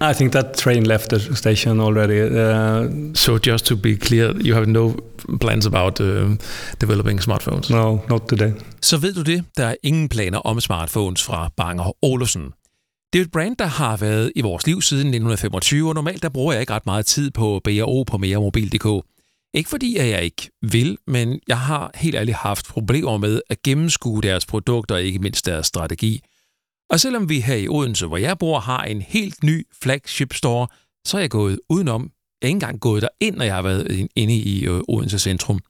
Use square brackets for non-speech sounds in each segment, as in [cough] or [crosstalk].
I think that train left the station already. Uh, so just to be clear, you have no plans about uh, developing smartphones? No, not today. Så ved du det, der er ingen planer om smartphones fra Banger Olufsen. Det er et brand, der har været i vores liv siden 1925, og normalt der bruger jeg ikke ret meget tid på B&O på meremobil.dk. Ikke fordi at jeg ikke vil, men jeg har helt ærligt haft problemer med at gennemskue deres produkter og ikke mindst deres strategi. Og selvom vi her i Odense, hvor jeg bor, har en helt ny flagship store, så er jeg gået udenom. Jeg er ikke engang gået derind, når jeg har været inde i øh, Odense centrum.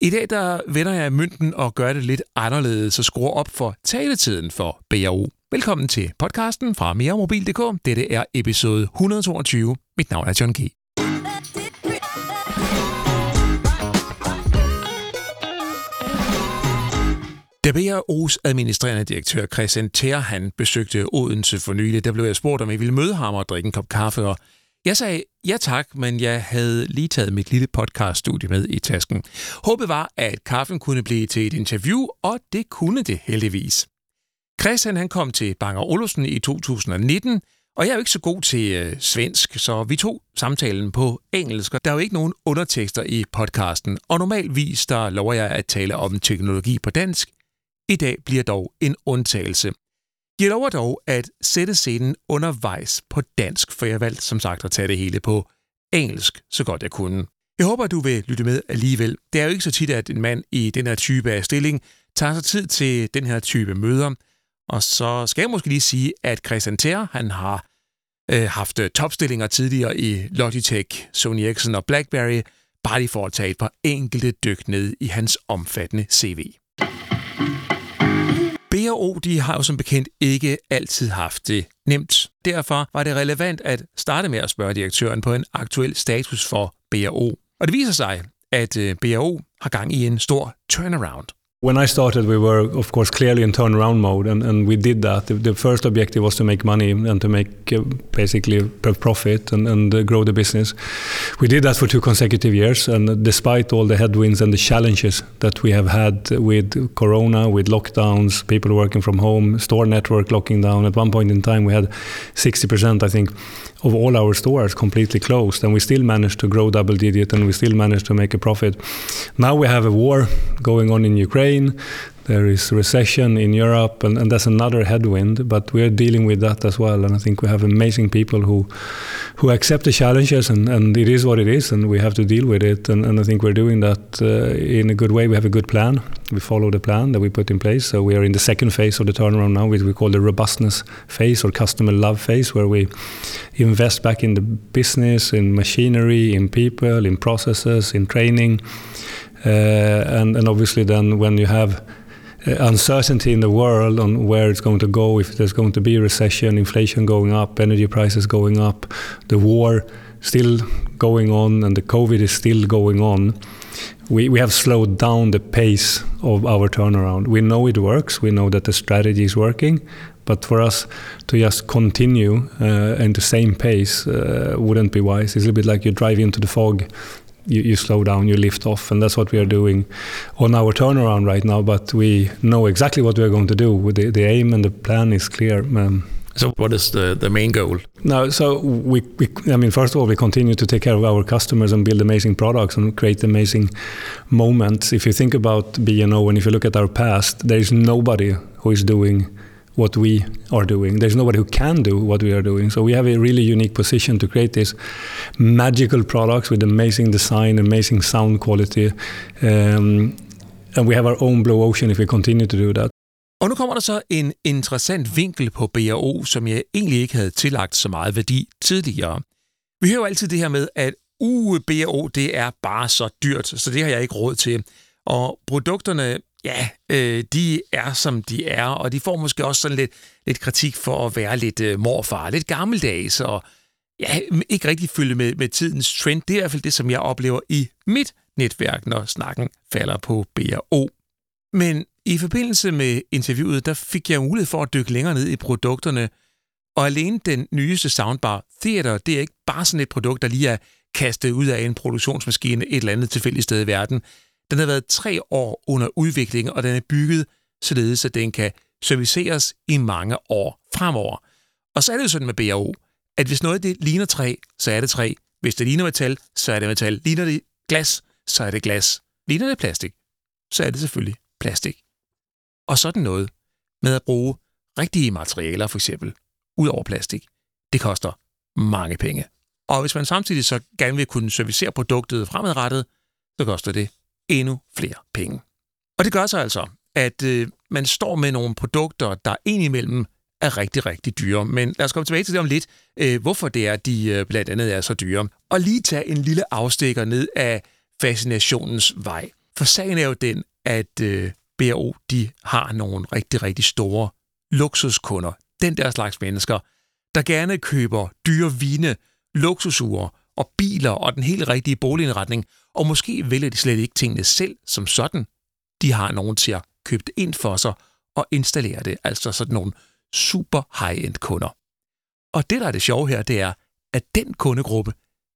I dag der vender jeg mønten og gør det lidt anderledes, så skruer op for taletiden for BAO. Velkommen til podcasten fra meremobil.dk. Dette er episode 122. Mit navn er John G. Da BRO's administrerende direktør Christian Ter, han besøgte Odense for nylig, der blev jeg spurgt, om jeg ville møde ham og drikke en kop kaffe, og jeg sagde ja tak, men jeg havde lige taget mit lille podcaststudie med i tasken. Håbet var, at kaffen kunne blive til et interview, og det kunne det heldigvis. Christian han kom til Banger Olufsen i 2019, og jeg er jo ikke så god til øh, svensk, så vi tog samtalen på engelsk, og der er jo ikke nogen undertekster i podcasten. Og normalvis der lover jeg at tale om teknologi på dansk, i dag bliver dog en undtagelse. Jeg lover dog at sætte scenen undervejs på dansk, for jeg valgte som sagt at tage det hele på engelsk, så godt jeg kunne. Jeg håber, at du vil lytte med alligevel. Det er jo ikke så tit, at en mand i den her type af stilling tager sig tid til den her type møder. Og så skal jeg måske lige sige, at Christian Ter, han har øh, haft øh, topstillinger tidligere i Logitech, Sony Ericsson og BlackBerry, bare lige for at tage et par enkelte dyk ned i hans omfattende CV. B&O de har jo som bekendt ikke altid haft det nemt. Derfor var det relevant at starte med at spørge direktøren på en aktuel status for BRO. Og det viser sig, at øh, BRO har gang i en stor turnaround. When I started, we were, of course, clearly in turnaround mode, and, and we did that. The, the first objective was to make money and to make uh, basically profit and, and uh, grow the business. We did that for two consecutive years, and despite all the headwinds and the challenges that we have had with Corona, with lockdowns, people working from home, store network locking down, at one point in time we had 60%, I think, of all our stores completely closed, and we still managed to grow double digit and we still managed to make a profit. Now we have a war going on in Ukraine. There is recession in Europe, and, and that's another headwind. But we are dealing with that as well, and I think we have amazing people who who accept the challenges, and, and it is what it is, and we have to deal with it. And, and I think we're doing that uh, in a good way. We have a good plan. We follow the plan that we put in place. So we are in the second phase of the turnaround now, which we call the robustness phase or customer love phase, where we invest back in the business, in machinery, in people, in processes, in training, uh, and and obviously then when you have uncertainty in the world on where it's going to go, if there's going to be a recession, inflation going up, energy prices going up, the war still going on, and the COVID is still going on. We, we have slowed down the pace of our turnaround. We know it works, we know that the strategy is working, but for us to just continue uh, in the same pace uh, wouldn't be wise. It's a bit like you drive into the fog you, you slow down, you lift off, and that's what we are doing on our turnaround right now. But we know exactly what we are going to do. The, the aim and the plan is clear. Um, so, what is the, the main goal? No, so we, we, I mean, first of all, we continue to take care of our customers and build amazing products and create amazing moments. If you think about B&O and if you look at our past, there is nobody who is doing what we are doing. There's nobody who can do what we are doing. So we have a really unique position to create these magical products with amazing design, amazing sound quality. Um, and we have our own blue ocean if we continue to do that. Og nu kommer der så en interessant vinkel på BRO, som jeg egentlig ikke havde tillagt så meget værdi tidligere. Vi hører jo altid det her med, at uge BRO, det er bare så dyrt, så det har jeg ikke råd til. Og produkterne ja, øh, de er som de er, og de får måske også sådan lidt, lidt kritik for at være lidt øh, morfar, lidt gammeldags, og ja, ikke rigtig følge med, med tidens trend. Det er i hvert fald det, som jeg oplever i mit netværk, når snakken falder på BRO. Men i forbindelse med interviewet, der fik jeg mulighed for at dykke længere ned i produkterne, og alene den nyeste soundbar Theater, det er ikke bare sådan et produkt, der lige er kastet ud af en produktionsmaskine et eller andet tilfældigt sted i verden. Den har været tre år under udvikling, og den er bygget således, at den kan serviceres i mange år fremover. Og så er det jo sådan med BAO, at hvis noget det ligner træ, så er det træ. Hvis det ligner metal, så er det metal. Ligner det glas, så er det glas. Ligner det plastik, så er det selvfølgelig plastik. Og sådan noget med at bruge rigtige materialer, for eksempel, ud over plastik, det koster mange penge. Og hvis man samtidig så gerne vil kunne servicere produktet fremadrettet, så koster det endnu flere penge. Og det gør så altså, at øh, man står med nogle produkter, der indimellem er rigtig, rigtig dyre. Men lad os komme tilbage til det om lidt, øh, hvorfor det er, de øh, blandt andet er så dyre. Og lige tage en lille afstikker ned af fascinationens vej. For sagen er jo den, at øh, BRO de har nogle rigtig, rigtig store luksuskunder. Den der slags mennesker, der gerne køber dyre vine, luksusure og biler og den helt rigtige boligindretning, og måske vælger de slet ikke tingene selv som sådan. De har nogen til at købe det ind for sig og installere det, altså sådan nogle super high-end kunder. Og det, der er det sjove her, det er, at den kundegruppe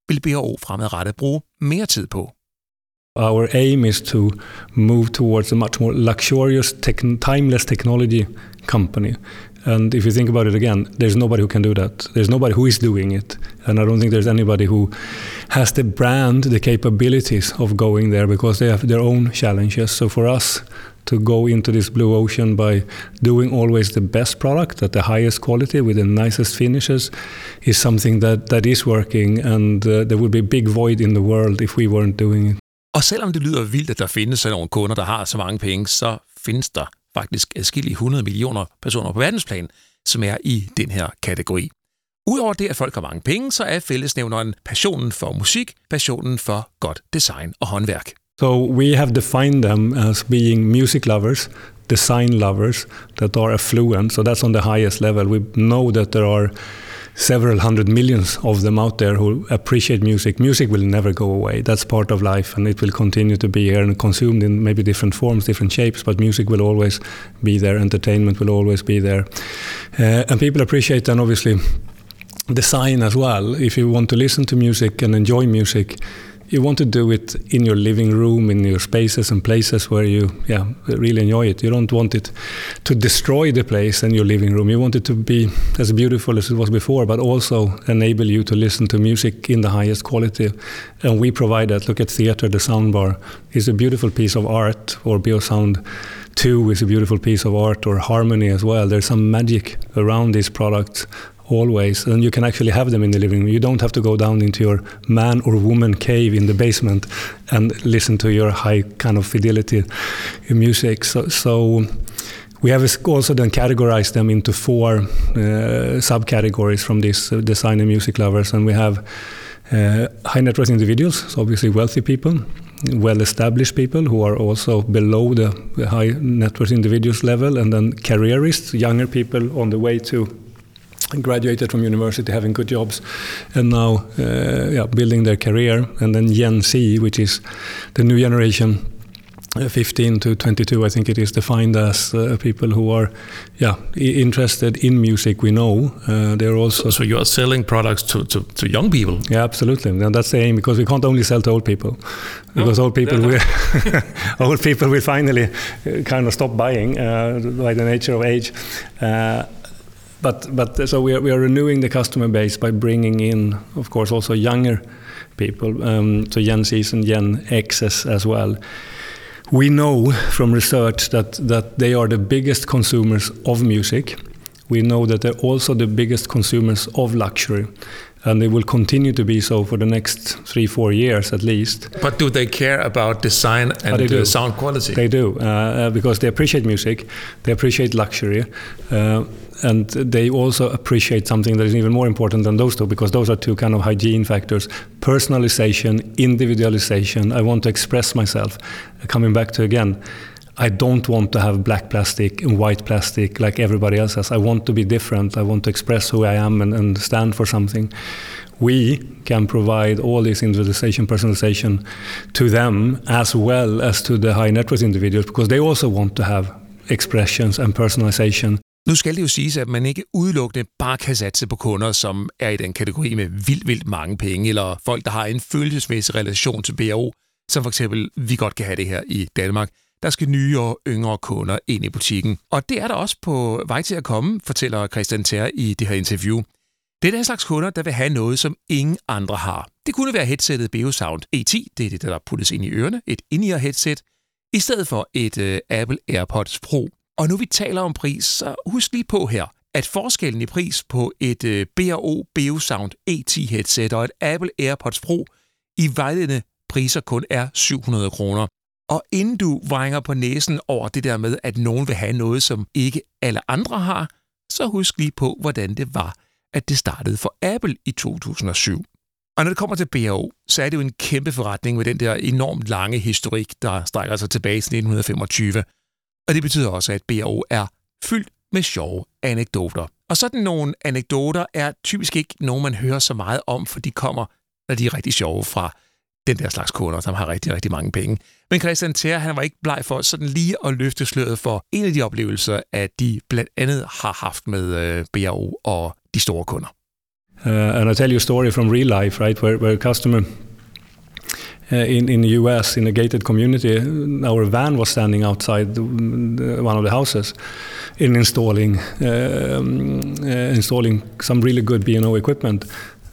vil BRO fremadrettet bruge mere tid på. Our aim is to move towards a much more luxurious, timeless technology company. And if you think about it again, there's nobody who can do that. There's nobody who is doing it. And I don't think there's anybody who has the brand, the capabilities of going there because they have their own challenges. So for us to go into this blue ocean by doing always the best product at the highest quality with the nicest finishes is something that, that is working. And uh, there would be a big void in the world if we weren't doing it. Og selvom det lyder vildt, at der findes sådan nogle kunder, der har så mange penge, så findes der faktisk adskillige 100 millioner personer på verdensplan, som er i den her kategori. Udover det, at folk har mange penge, så er fællesnævneren passionen for musik, passionen for godt design og håndværk. So we have defined them as being music lovers, design lovers that are affluent. So that's on the highest level. We know that there are several hundred millions of them out there who appreciate music. Music will never go away. That's part of life, and it will continue to be here and consumed in maybe different forms, different shapes. But music will always be there. Entertainment will always be there, uh, and people appreciate then obviously design as well. If you want to listen to music and enjoy music, you want to do it in your living room, in your spaces and places where you yeah, really enjoy it. You don't want it to destroy the place and your living room. You want it to be as beautiful as it was before, but also enable you to listen to music in the highest quality. And we provide that. Look at theater, the soundbar is a beautiful piece of art, or Beosound 2 is a beautiful piece of art, or Harmony as well. There's some magic around these products always and you can actually have them in the living room. You don't have to go down into your man or woman cave in the basement and listen to your high kind of fidelity music. So, so we have also then categorized them into four uh, subcategories from these uh, design and music lovers and we have uh, high net worth individuals so obviously wealthy people well established people who are also below the, the high net worth individuals level and then careerists younger people on the way to graduated from university, having good jobs, and now uh, yeah, building their career. And then Gen Z, which is the new generation. Uh, 15 to 22, I think it is defined as uh, people who are, yeah, interested in music. We know uh, they're also. So you are selling products to, to, to, young people. Yeah, absolutely, and that's the aim because we can't only sell to old people, because no, old people will, [laughs] [laughs] old people will finally uh, kind of stop buying uh, by the nature of age but but so we are, we are renewing the customer base by bringing in, of course, also younger people, um, so Gen Zs and Gen Xs as well. We know from research that that they are the biggest consumers of music. We know that they're also the biggest consumers of luxury and they will continue to be so for the next three, four years at least. But do they care about design and uh, sound quality? They do, uh, uh, because they appreciate music, they appreciate luxury, uh, and they also appreciate something that is even more important than those two, because those are two kind of hygiene factors: personalization, individualization. I want to express myself. Coming back to again, I don't want to have black plastic and white plastic like everybody else has. I want to be different. I want to express who I am and, and stand for something. We can provide all this individualization, personalization to them as well as to the high net worth individuals because they also want to have expressions and personalization. Nu skal det jo siges, at man ikke udelukkende bare kan satse på kunder, som er i den kategori med vildt, vildt mange penge, eller folk, der har en følelsesmæssig relation til BRO, som for eksempel vi godt kan have det her i Danmark. Der skal nye og yngre kunder ind i butikken. Og det er der også på vej til at komme, fortæller Christian Ter i det her interview. Det er den slags kunder, der vil have noget, som ingen andre har. Det kunne være headsettet Beosound E10, det er det, der puttes ind i ørerne, et in-ear headset, i stedet for et uh, Apple AirPods Pro. Og nu vi taler om pris, så husk lige på her, at forskellen i pris på et øh, uh, B&O Beosound E10 headset og et Apple AirPods Pro i vejledende priser kun er 700 kroner. Og inden du vrænger på næsen over det der med, at nogen vil have noget, som ikke alle andre har, så husk lige på, hvordan det var, at det startede for Apple i 2007. Og når det kommer til B&O, så er det jo en kæmpe forretning med den der enormt lange historik, der strækker sig tilbage til 1925. Og det betyder også, at BRO er fyldt med sjove anekdoter. Og sådan nogle anekdoter er typisk ikke nogen, man hører så meget om, for de kommer, når de er rigtig sjove fra den der slags kunder, som har rigtig, rigtig mange penge. Men Christian Ther, han var ikke bleg for sådan lige at løfte sløret for en af de oplevelser, at de blandt andet har haft med øh, og de store kunder. Uh, and I tell you a story from real life, right, where, where a customer uh, in in the U.S. in a gated community, our van was standing outside the, one of the houses, in installing um, uh, installing some really good B&O equipment.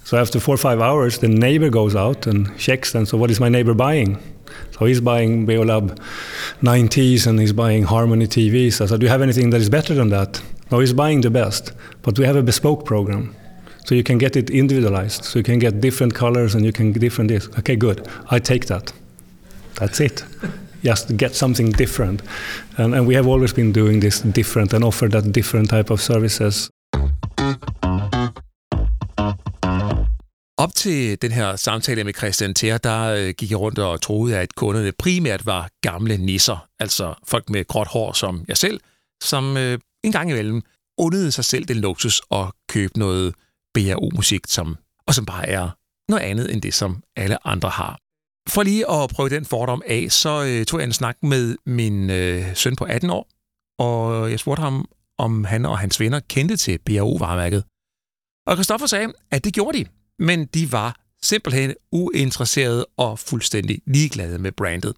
So after four or five hours, the neighbor goes out and checks them. So what is my neighbor buying? So he's buying Beolab 90s and he's buying Harmony TVs. I said, do you have anything that is better than that? No, he's buying the best, but we have a bespoke program. So you can get it individualized. So you can get different colors and you can get different this. Okay, good. I take that. That's it. [laughs] Just get something different. And, and we have always been doing this different and offer that different type of services. Op til den her samtale med Christian Ther, der øh, gik jeg rundt og troede, at kunderne primært var gamle nisser, altså folk med gråt hår som jeg selv, som øh, en gang imellem undede sig selv den luksus at købe noget BRO-musik, som, og som bare er noget andet end det, som alle andre har. For lige at prøve den fordom af, så øh, tog jeg en snak med min øh, søn på 18 år, og jeg spurgte ham, om han og hans venner kendte til BRO-varemærket. Og Christoffer sagde, at det gjorde de men de var simpelthen uinteresserede og fuldstændig ligeglade med brandet.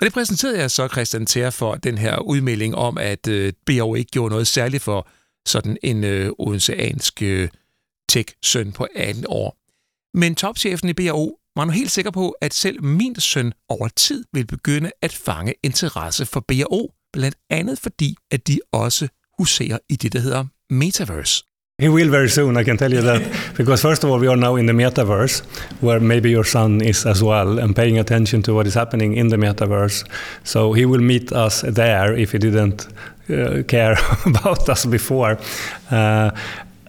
Og det præsenterede jeg så Christian Ter for den her udmelding om, at øh, BO ikke gjorde noget særligt for sådan en øh, odenseansk øh, tech-søn på 18 år. Men topchefen i BAO var nu helt sikker på, at selv min søn over tid vil begynde at fange interesse for BAO, blandt andet fordi, at de også huserer i det, der hedder Metaverse. He will very soon, I can tell you that. because first of all, we are now in the metaverse, where maybe your son is as well, and paying attention to what is happening in the metaverse. So he will meet us there if he didn't uh, care [laughs] about us before. Uh,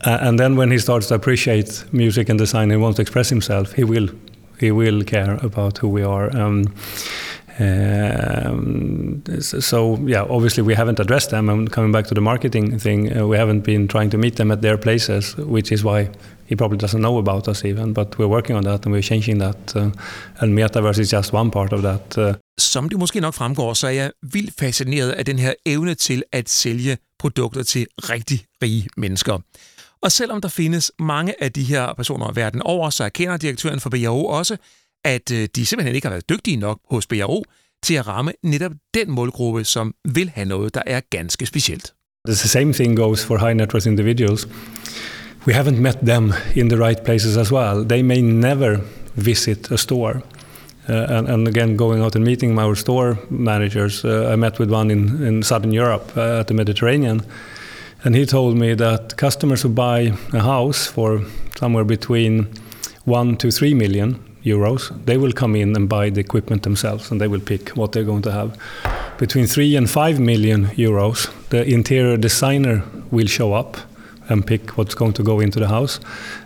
and then when he starts to appreciate music and design and wants to express himself, he will he will care about who we are. Um, um, so yeah, obviously we haven't addressed them. And coming back to the marketing thing, uh, we haven't been trying to meet them at their places, which is why he probably doesn't know about us even. But we're working on that and we're changing that. Uh, and metaverse is just one part of that. Uh. Som det måske nok fremgår, så er jeg vildt fascineret af den her evne til at sælge produkter til rigtig rige mennesker. Og selvom der findes mange af de her personer verden over, så erkender direktøren for BAO også, at øh, de simpelthen ikke har været dygtige nok hos BRO til at ramme netop den målgruppe, som vil have noget, der er ganske specielt. The same thing goes for high net worth individuals. We haven't met them in the right places as well. They may never visit a store. Uh, and, and, again, going out and meeting our store managers, uh, I met with one in, in Southern Europe uh, at the Mediterranean, and he told me that customers who buy a house for somewhere between one to three million euros, they will come in and buy the equipment themselves and they will pick what they're going to have. Between 3 and 5 million euros, the interior designer will show up and pick what's going to go into the house.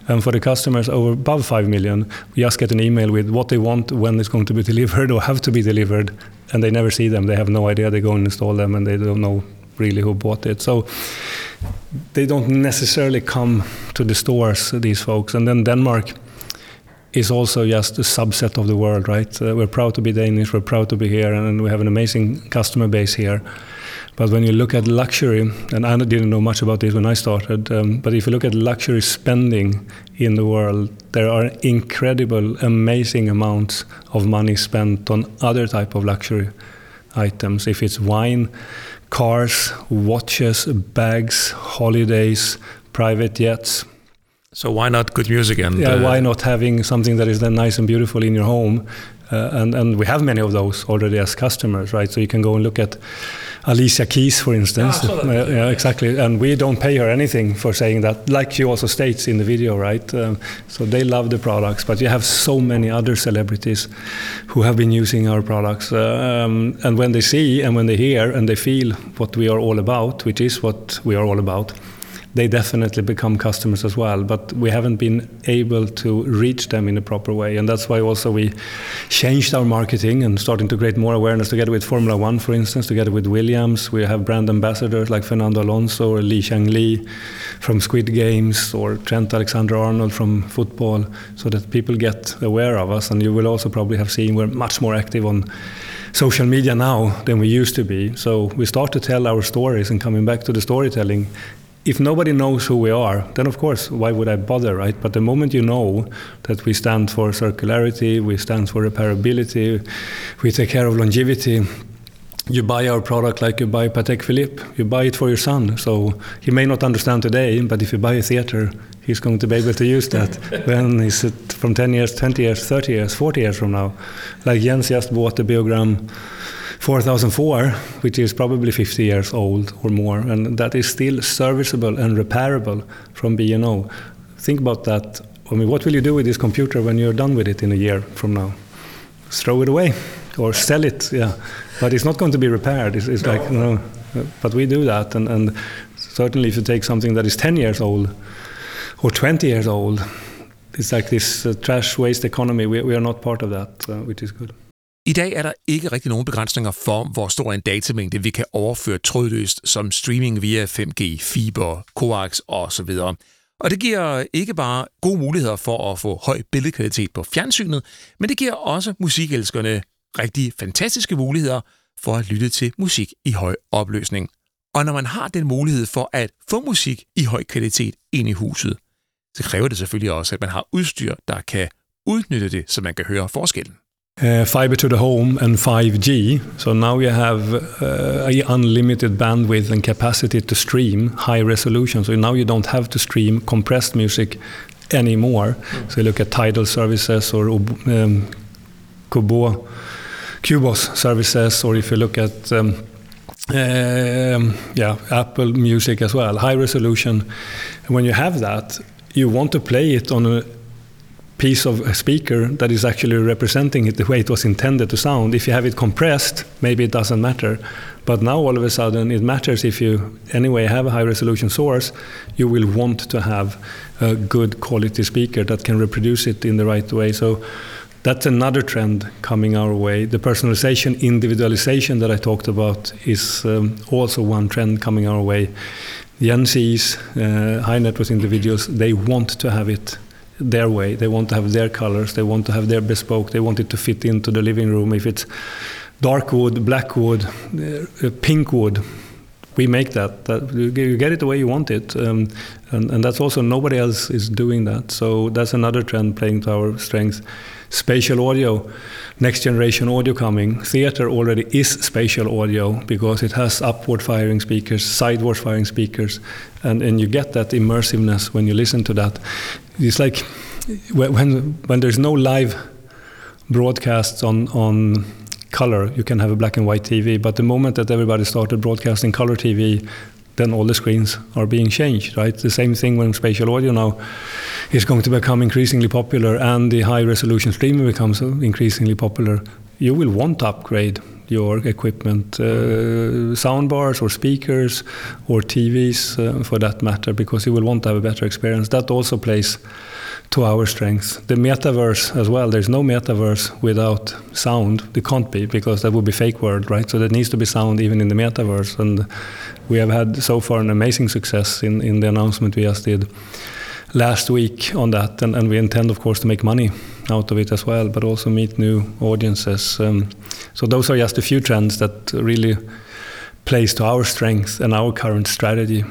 And for the customers over above 5 million, we just get an email with what they want, when it's going to be [laughs] delivered or have to be delivered, and they never see them. They have no idea. They go and install them and they don't know really who bought it. So they don't necessarily come to the stores, these folks. And then Denmark is also just a subset of the world, right? Uh, we're proud to be Danish, we're proud to be here, and we have an amazing customer base here. But when you look at luxury, and I didn't know much about this when I started, um, but if you look at luxury spending in the world, there are incredible, amazing amounts of money spent on other type of luxury items. If it's wine, cars, watches, bags, holidays, private jets, So why not good music and yeah, uh, why not having something that is then nice and beautiful in your home? Uh, and and we have many of those already as customers, right? So you can go and look at Alicia Keys, for instance. Ah, yeah, exactly. And we don't pay her anything for saying that, like she also states in the video, right? Um, so they love the products, but you have so many other celebrities who have been using our products. Uh, um, and when they see and when they hear and they feel what we are all about, which is what we are all about, they definitely become customers as well. But we haven't been able to reach them in a proper way, and that's why also we changed our marketing and starting to create more awareness together with Formula One, for instance, together with Williams. We have brand ambassadors like Fernando Alonso or Li Xiangli from Squid Games or Trent Alexander-Arnold from football, so that people get aware of us. And you will also probably have seen we're much more active on social media now than we used to be. So we start to tell our stories and coming back to the storytelling, if nobody knows who we are, then of course, why would I bother, right? But the moment you know that we stand for circularity, we stand for repairability, we take care of longevity, you buy our product like you buy Patek Philippe. You buy it for your son. So he may not understand today, but if you buy a theater, he's going to be able to use that [laughs] when he's from 10 years, 20 years, 30 years, 40 years from now. Like Jens just bought the Beogram 4004, which is probably 50 years old or more, and that is still serviceable and repairable from B&O. Think about that. I mean, what will you do with this computer when you're done with it in a year from now? Throw it away or sell it, yeah. But it's not going to be repaired. It's, it's no. like, you know, but we do that. And, and certainly if you take something that is 10 years old or 20 years old, it's like this uh, trash waste economy. We, we are not part of that, uh, which is good. I dag er der ikke rigtig nogen begrænsninger for, hvor stor en datamængde vi kan overføre trådløst som streaming via 5G, fiber, coax osv. Og det giver ikke bare gode muligheder for at få høj billedkvalitet på fjernsynet, men det giver også musikelskerne rigtig fantastiske muligheder for at lytte til musik i høj opløsning. Og når man har den mulighed for at få musik i høj kvalitet ind i huset, så kræver det selvfølgelig også, at man har udstyr, der kan udnytte det, så man kan høre forskellen. Uh, fiber to the home and 5G. So now you have uh, unlimited bandwidth and capacity to stream high resolution. So now you don't have to stream compressed music anymore. Mm. So you look at Tidal services or um, Qobuz, Qobuz services, or if you look at um, um, yeah, Apple Music as well, high resolution. And when you have that, you want to play it on a piece of a speaker that is actually representing it the way it was intended to sound. If you have it compressed, maybe it doesn't matter. But now all of a sudden it matters if you anyway have a high resolution source, you will want to have a good quality speaker that can reproduce it in the right way. So that's another trend coming our way. The personalization, individualization that I talked about is um, also one trend coming our way. The NCs, uh, high net worth individuals, they want to have it their way. They want to have their colors. They want to have their bespoke. They want it to fit into the living room. If it's dark wood, black wood, uh, pink wood, we make that. that. You get it the way you want it, um, and, and that's also nobody else is doing that. So that's another trend playing to our strengths. Spatial audio, next generation audio coming. Theater already is spatial audio because it has upward firing speakers, sideward firing speakers, and, and you get that immersiveness when you listen to that. It's like when when there's no live broadcasts on on color, you can have a black and white TV. But the moment that everybody started broadcasting color TV, then all the screens are being changed, right? The same thing when spatial audio now is going to become increasingly popular and the high resolution streaming becomes increasingly popular. You will want to upgrade your equipment, uh, sound bars or speakers or TVs uh, for that matter, because you will want to have a better experience. That also plays to our strengths. The metaverse as well. There's no metaverse without sound. There can't be because that would be fake world, right? So there needs to be sound even in the metaverse, and we have had so far an amazing success in in the announcement we just did last week on that, and, and we intend, of course, to make money out of it as well, but also meet new audiences. Um, so those are just a few trends that really plays to our strength and our current strategy.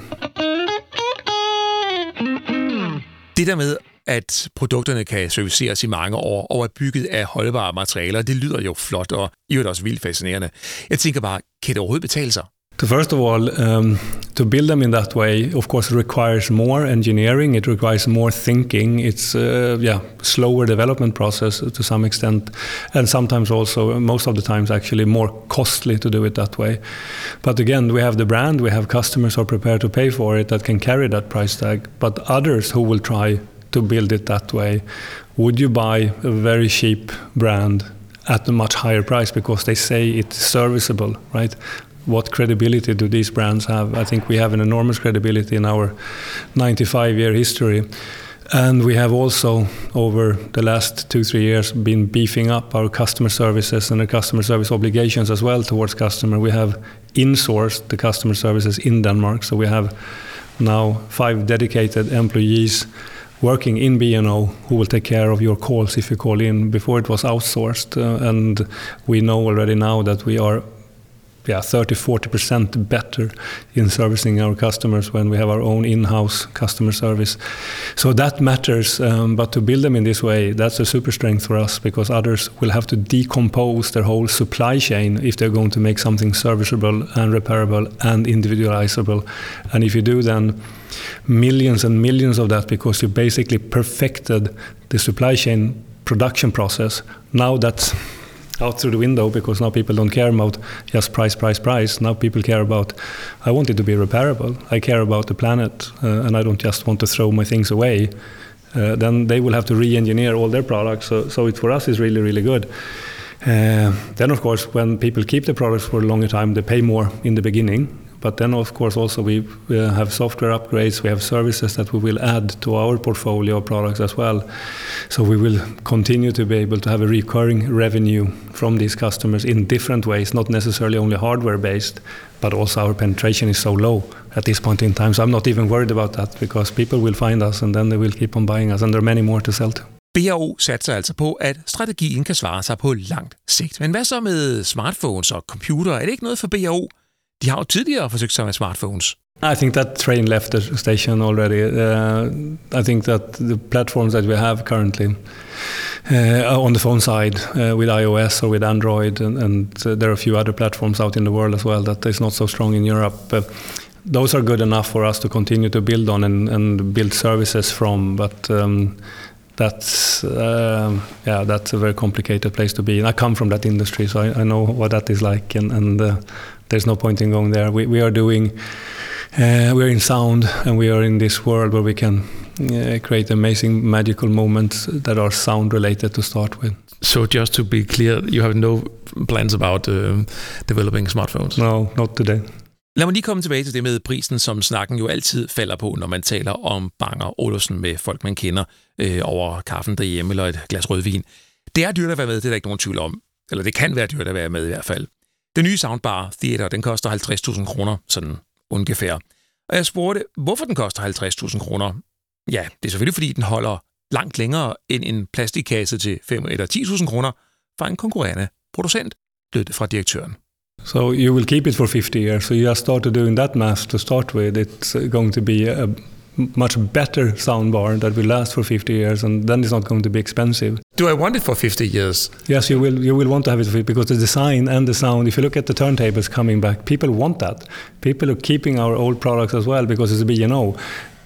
Det der med, at produkterne kan serviceres i mange år og er bygget af holdbare materialer, det lyder jo flot og i øvrigt også vildt fascinerende. Jeg tænker bare, kan det overhovedet betale sig? So first of all, um, to build them in that way, of course, requires more engineering. It requires more thinking. It's uh, yeah, slower development process to some extent, and sometimes also, most of the times, actually more costly to do it that way. But again, we have the brand, we have customers who are prepared to pay for it that can carry that price tag. But others who will try to build it that way, would you buy a very cheap brand at a much higher price because they say it's serviceable, right? what credibility do these brands have? I think we have an enormous credibility in our 95 year history. And we have also, over the last two, three years, been beefing up our customer services and the customer service obligations as well towards customer. We have insourced the customer services in Denmark. So we have now five dedicated employees working in B&O who will take care of your calls if you call in. Before it was outsourced. Uh, and we know already now that we are yeah, 30 40% better in servicing our customers when we have our own in-house customer service. So that matters, um, but to build them in this way, that's a super strength for us because others will have to decompose their whole supply chain if they're going to make something serviceable and repairable and individualizable. And if you do then millions and millions of that because you basically perfected the supply chain production process, now that's out through the window because now people don't care about just price, price, price. Now people care about, I want it to be repairable. I care about the planet, uh, and I don't just want to throw my things away. Uh, then they will have to re-engineer all their products. So, so it for us is really, really good. Uh, then, of course, when people keep the products for a longer time, they pay more in the beginning. But then, of course, also we have software upgrades, we have services that we will add to our portfolio of products as well. So we will continue to be able to have a recurring revenue from these customers in different ways, not necessarily only hardware-based, but also our penetration is so low at this point in time. So I'm not even worried about that because people will find us and then they will keep on buying us, and there are many more to sell to. BAO satser altså på, at strategien kan svare sig på langt sigt. Men hvad så med smartphones og computer? Er det ikke noget for BAO? De har jo tidligere forsøgt sig med smartphones. I think that train left the station already. Uh, I think that the platforms that we have currently uh, on the phone side uh, with iOS or with Android, and, and uh, there are a few other platforms out in the world as well that is not so strong in Europe. those are good enough for us to continue to build on and, and build services from, but um, that's uh, yeah, that's a very complicated place to be. And I come from that industry, so I, I know what that is like, and, and uh, there's no point in going there. We, we are doing, uh, we are in sound, and we are in this world where we can uh, create amazing magical moments that are sound related to start with. So just to be clear, you have no plans about uh, developing smartphones? No, not today. Lad mig lige komme tilbage til det med prisen, som snakken jo altid falder på, når man taler om Banger Olufsen med folk, man kender øh, over kaffen derhjemme eller et glas rødvin. Det er dyrt at være med, det er der ikke nogen tvivl om. Eller det kan være dyrt at være med i hvert fald. Den nye Soundbar Theater, den koster 50.000 kroner, sådan ungefær. Og jeg spurgte, hvorfor den koster 50.000 kroner. Ja, det er selvfølgelig, fordi den holder langt længere end en plastikkasse til 5 eller 10.000 kroner fra en konkurrerende producent, lød det fra direktøren. So you will keep it for 50 years. So you just started doing that math to start with. It's going to be a much better soundbar that will last for 50 years and then it's not going to be expensive. Do I want it for 50 years? Yes, you will you will want to have it because the design and the sound, if you look at the turntables coming back, people want that. People are keeping our old products as well because it's a B&O.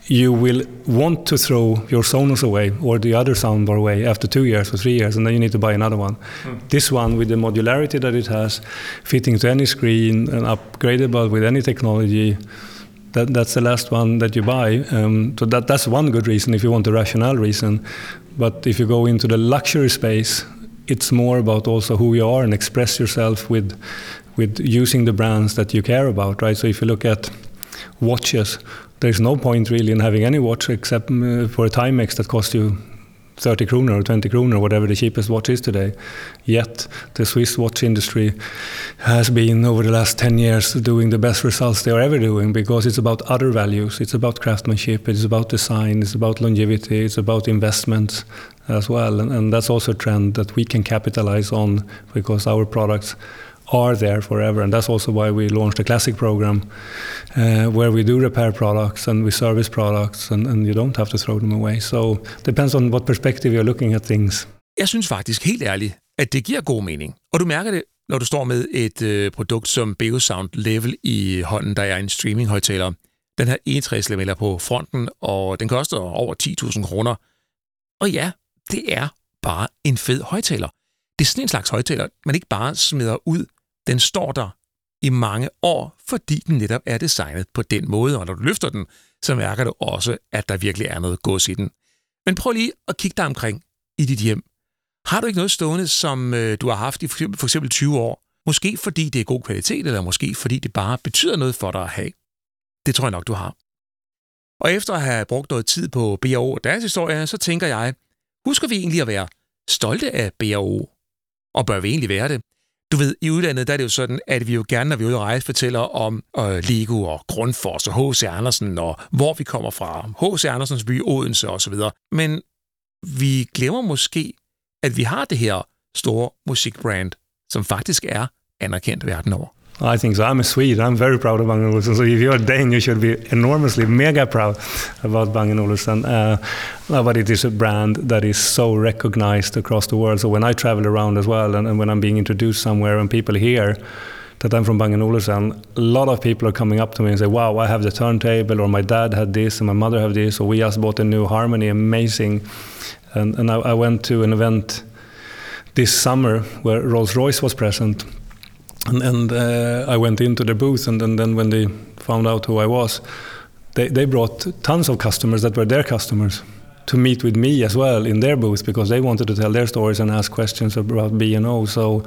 You will want to throw your Sonos away or the other soundbar away after two years or three years, and then you need to buy another one. Mm. This one, with the modularity that it has, fitting to any screen and upgradable with any technology, that, that's the last one that you buy. Um, so that, that's one good reason if you want a rational reason. But if you go into the luxury space, it's more about also who you are and express yourself with with using the brands that you care about, right? So if you look at watches, there's no point really in having any watch except uh, for a Timex that costs you 30 kroner or 20 kroner, whatever the cheapest watch is today. Yet the Swiss watch industry has been over the last 10 years doing the best results they are ever doing because it's about other values. It's about craftsmanship, it's about design, it's about longevity, it's about investments as well. And, and that's also a trend that we can capitalize on because our products are there forever. And that's also why we launched a classic program uh, where we do repair products and we service products and, and you don't have to throw them away. So depends on what perspective you're looking at things. Jeg synes faktisk helt ærligt, at det giver god mening. Og du mærker det når du står med et øh, produkt som Beosound Level i hånden, der er en streaminghøjtaler. Den her egetræslemeller på fronten, og den koster over 10.000 kroner. Og ja, det er bare en fed højtaler. Det er sådan en slags højtaler, man ikke bare smider ud. Den står der i mange år, fordi den netop er designet på den måde, og når du løfter den, så mærker du også, at der virkelig er noget gods i den. Men prøv lige at kigge dig omkring i dit hjem. Har du ikke noget stående, som øh, du har haft i for eksempel, for eksempel 20 år? Måske fordi det er god kvalitet, eller måske fordi det bare betyder noget for dig at have. Det tror jeg nok, du har. Og efter at have brugt noget tid på BAO og deres historie, så tænker jeg, husker vi egentlig at være stolte af BAO? Og bør vi egentlig være det? Du ved, i udlandet der er det jo sådan, at vi jo gerne, når vi er ude at rejse, fortæller om øh, Lego og Grundfos og H.C. Andersen og hvor vi kommer fra. H.C. Andersens by, Odense osv. Men vi glemmer måske, at vi har det her store musikbrand, som faktisk er anerkendt verden over. I think so. I'm a Swede. I'm very proud of Bang & Olufsen. So if you're a Dane, you should be enormously mega proud about Bang & Olufsen. Uh, but it is a brand that is so recognized across the world. So when I travel around as well, and, and when I'm being introduced somewhere, and people hear that I'm from Bang & Olufsen, a lot of people are coming up to me and say, "Wow, I have the turntable," or "My dad had this," and "My mother had this," or "We just bought a new Harmony, amazing." And, and I, I went to an event this summer where Rolls Royce was present and, and uh, I went into the booth, and, then when they found out who I was, they, they brought tons of customers that were their customers to meet with me as well in their booth because they wanted to tell their stories and ask questions about B&O. So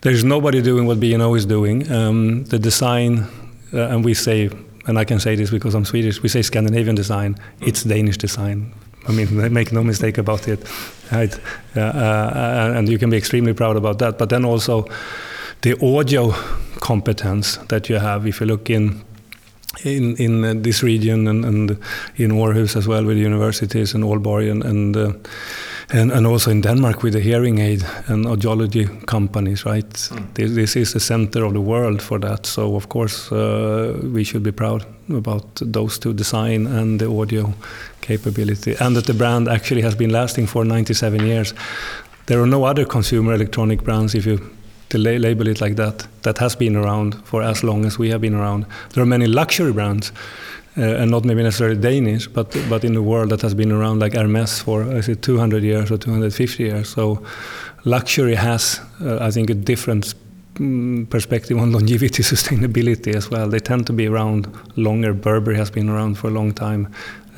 there's nobody doing what B&O is doing. Um, the design, uh, and we say, and I can say this because I'm Swedish, we say Scandinavian design, it's Danish design. I mean, [laughs] make no mistake about it, right? Uh, uh, and you can be extremely proud about that. But then also, the audio competence that you have. If you look in in in this region and, and in Aarhus as well with universities and Aalborg and and, uh, and and also in Denmark with the hearing aid and audiology companies, right? Mm. This, this, is the center of the world for that. So of course uh, we should be proud about those two design and the audio capability, and that the brand actually has been lasting for 97 years. There are no other consumer electronic brands if you to label it like that, that has been around for as long as we have been around. There are many luxury brands, uh, and not maybe necessarily Danish, but but in the world that has been around like Hermes for is it 200 years or 250 years. So luxury has, uh, I think, a different mm, perspective on longevity, [laughs] sustainability as well. They tend to be around longer. Burberry has been around for a long time.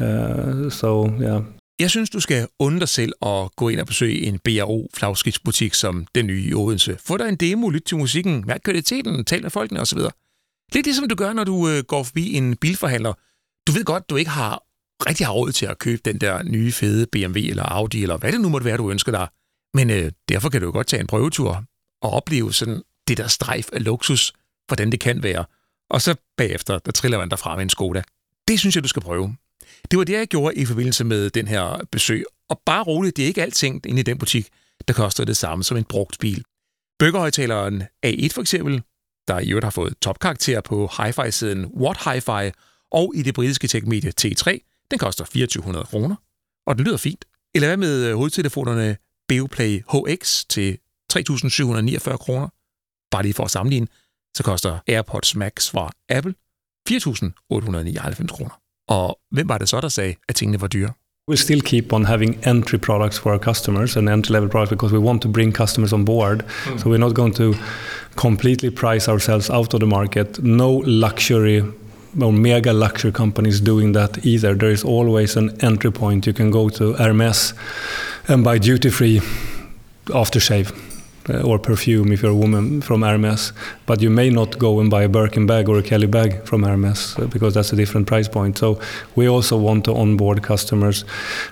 Uh, so yeah, Jeg synes, du skal undre dig selv og gå ind og besøge en BRO flagskibsbutik som den nye i Odense. Få dig en demo, lyt til musikken, mærk kvaliteten, tal med folkene osv. Lidt ligesom du gør, når du øh, går forbi en bilforhandler. Du ved godt, du ikke har rigtig har råd til at købe den der nye fede BMW eller Audi, eller hvad det nu måtte være, du ønsker dig. Men øh, derfor kan du jo godt tage en prøvetur og opleve sådan det der strejf af luksus, hvordan det kan være. Og så bagefter, der triller man derfra med en Skoda. Det synes jeg, du skal prøve. Det var det, jeg gjorde i forbindelse med den her besøg. Og bare roligt, det er ikke alting inde i den butik, der koster det samme som en brugt bil. Bøgerhøjtaleren A1 for eksempel, der i øvrigt har fået topkarakter på hi-fi-siden What Hi-Fi, og i det britiske tekmedie T3, den koster 2400 kroner, og den lyder fint. Eller hvad med øh, hovedtelefonerne Beoplay HX til 3.749 kroner? Bare lige for at sammenligne, så koster AirPods Max fra Apple 4.899 kroner. Og hvem var det så, der sagde, at tingene var dyre? We still keep on having entry products for our customers and entry level products because we want to bring customers on board. Mm. So we're not going to completely price ourselves out of the market. No luxury or mega luxury companies doing that either. There is always an entry point. You can go to Hermes and buy duty free aftershave or perfume if you're a woman from Hermes, but you may not go and buy a Birkin bag or a Kelly bag from Hermes uh, because that's a different price point. So we also want to onboard customers.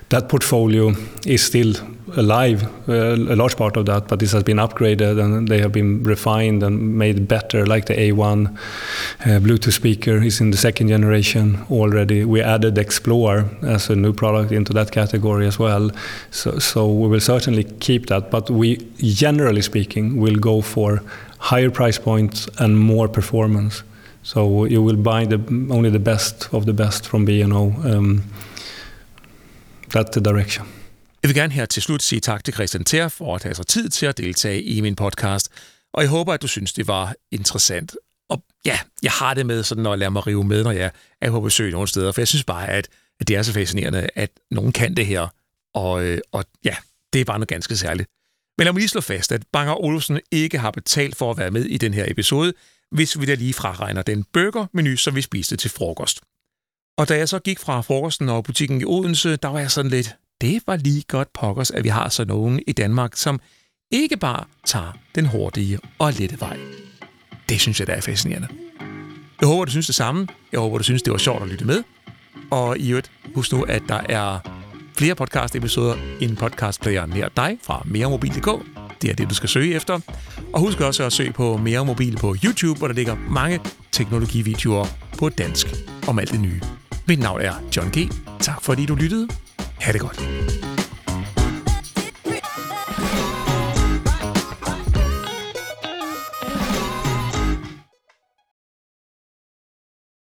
That portfolio is still alive, uh, a large part of that, but this has been upgraded and they have been refined and made better, like the A1 uh, Bluetooth speaker is in the second generation already. We added Explore as a new product into that category as well. So, so we will certainly keep that, but we, generally speaking, will go for higher price points and more performance. So you will buy the, only the best of the best from B&O. Um, that's the direction. Jeg vil gerne her til slut sige tak til Christian Ter for at have sig tid til at deltage i min podcast. Og jeg håber, at du synes, det var interessant. Og ja, jeg har det med sådan at lade mig rive med, når jeg er på besøg nogle steder, for jeg synes bare, at, det er så fascinerende, at nogen kan det her. Og, øh, og ja, det er bare noget ganske særligt. Men lad mig lige slå fast, at Banger Olsen ikke har betalt for at være med i den her episode, hvis vi da lige fraregner den burgermenu, som vi spiste til frokost. Og da jeg så gik fra frokosten og butikken i Odense, der var jeg sådan lidt, det var lige godt pokkers, at vi har så nogen i Danmark, som ikke bare tager den hurtige og lette vej. Det synes jeg, der er fascinerende. Jeg håber, du synes det samme. Jeg håber, du synes, det var sjovt at lytte med. Og i øvrigt, husk nu, at der er flere podcast-episoder i en podcastplayer nær dig fra meremobil.dk. Det er det, du skal søge efter. Og husk også at søge på Mere Mobil på YouTube, hvor der ligger mange teknologivideoer på dansk om alt det nye. Mit navn er John G. Tak fordi du lyttede. Herregård.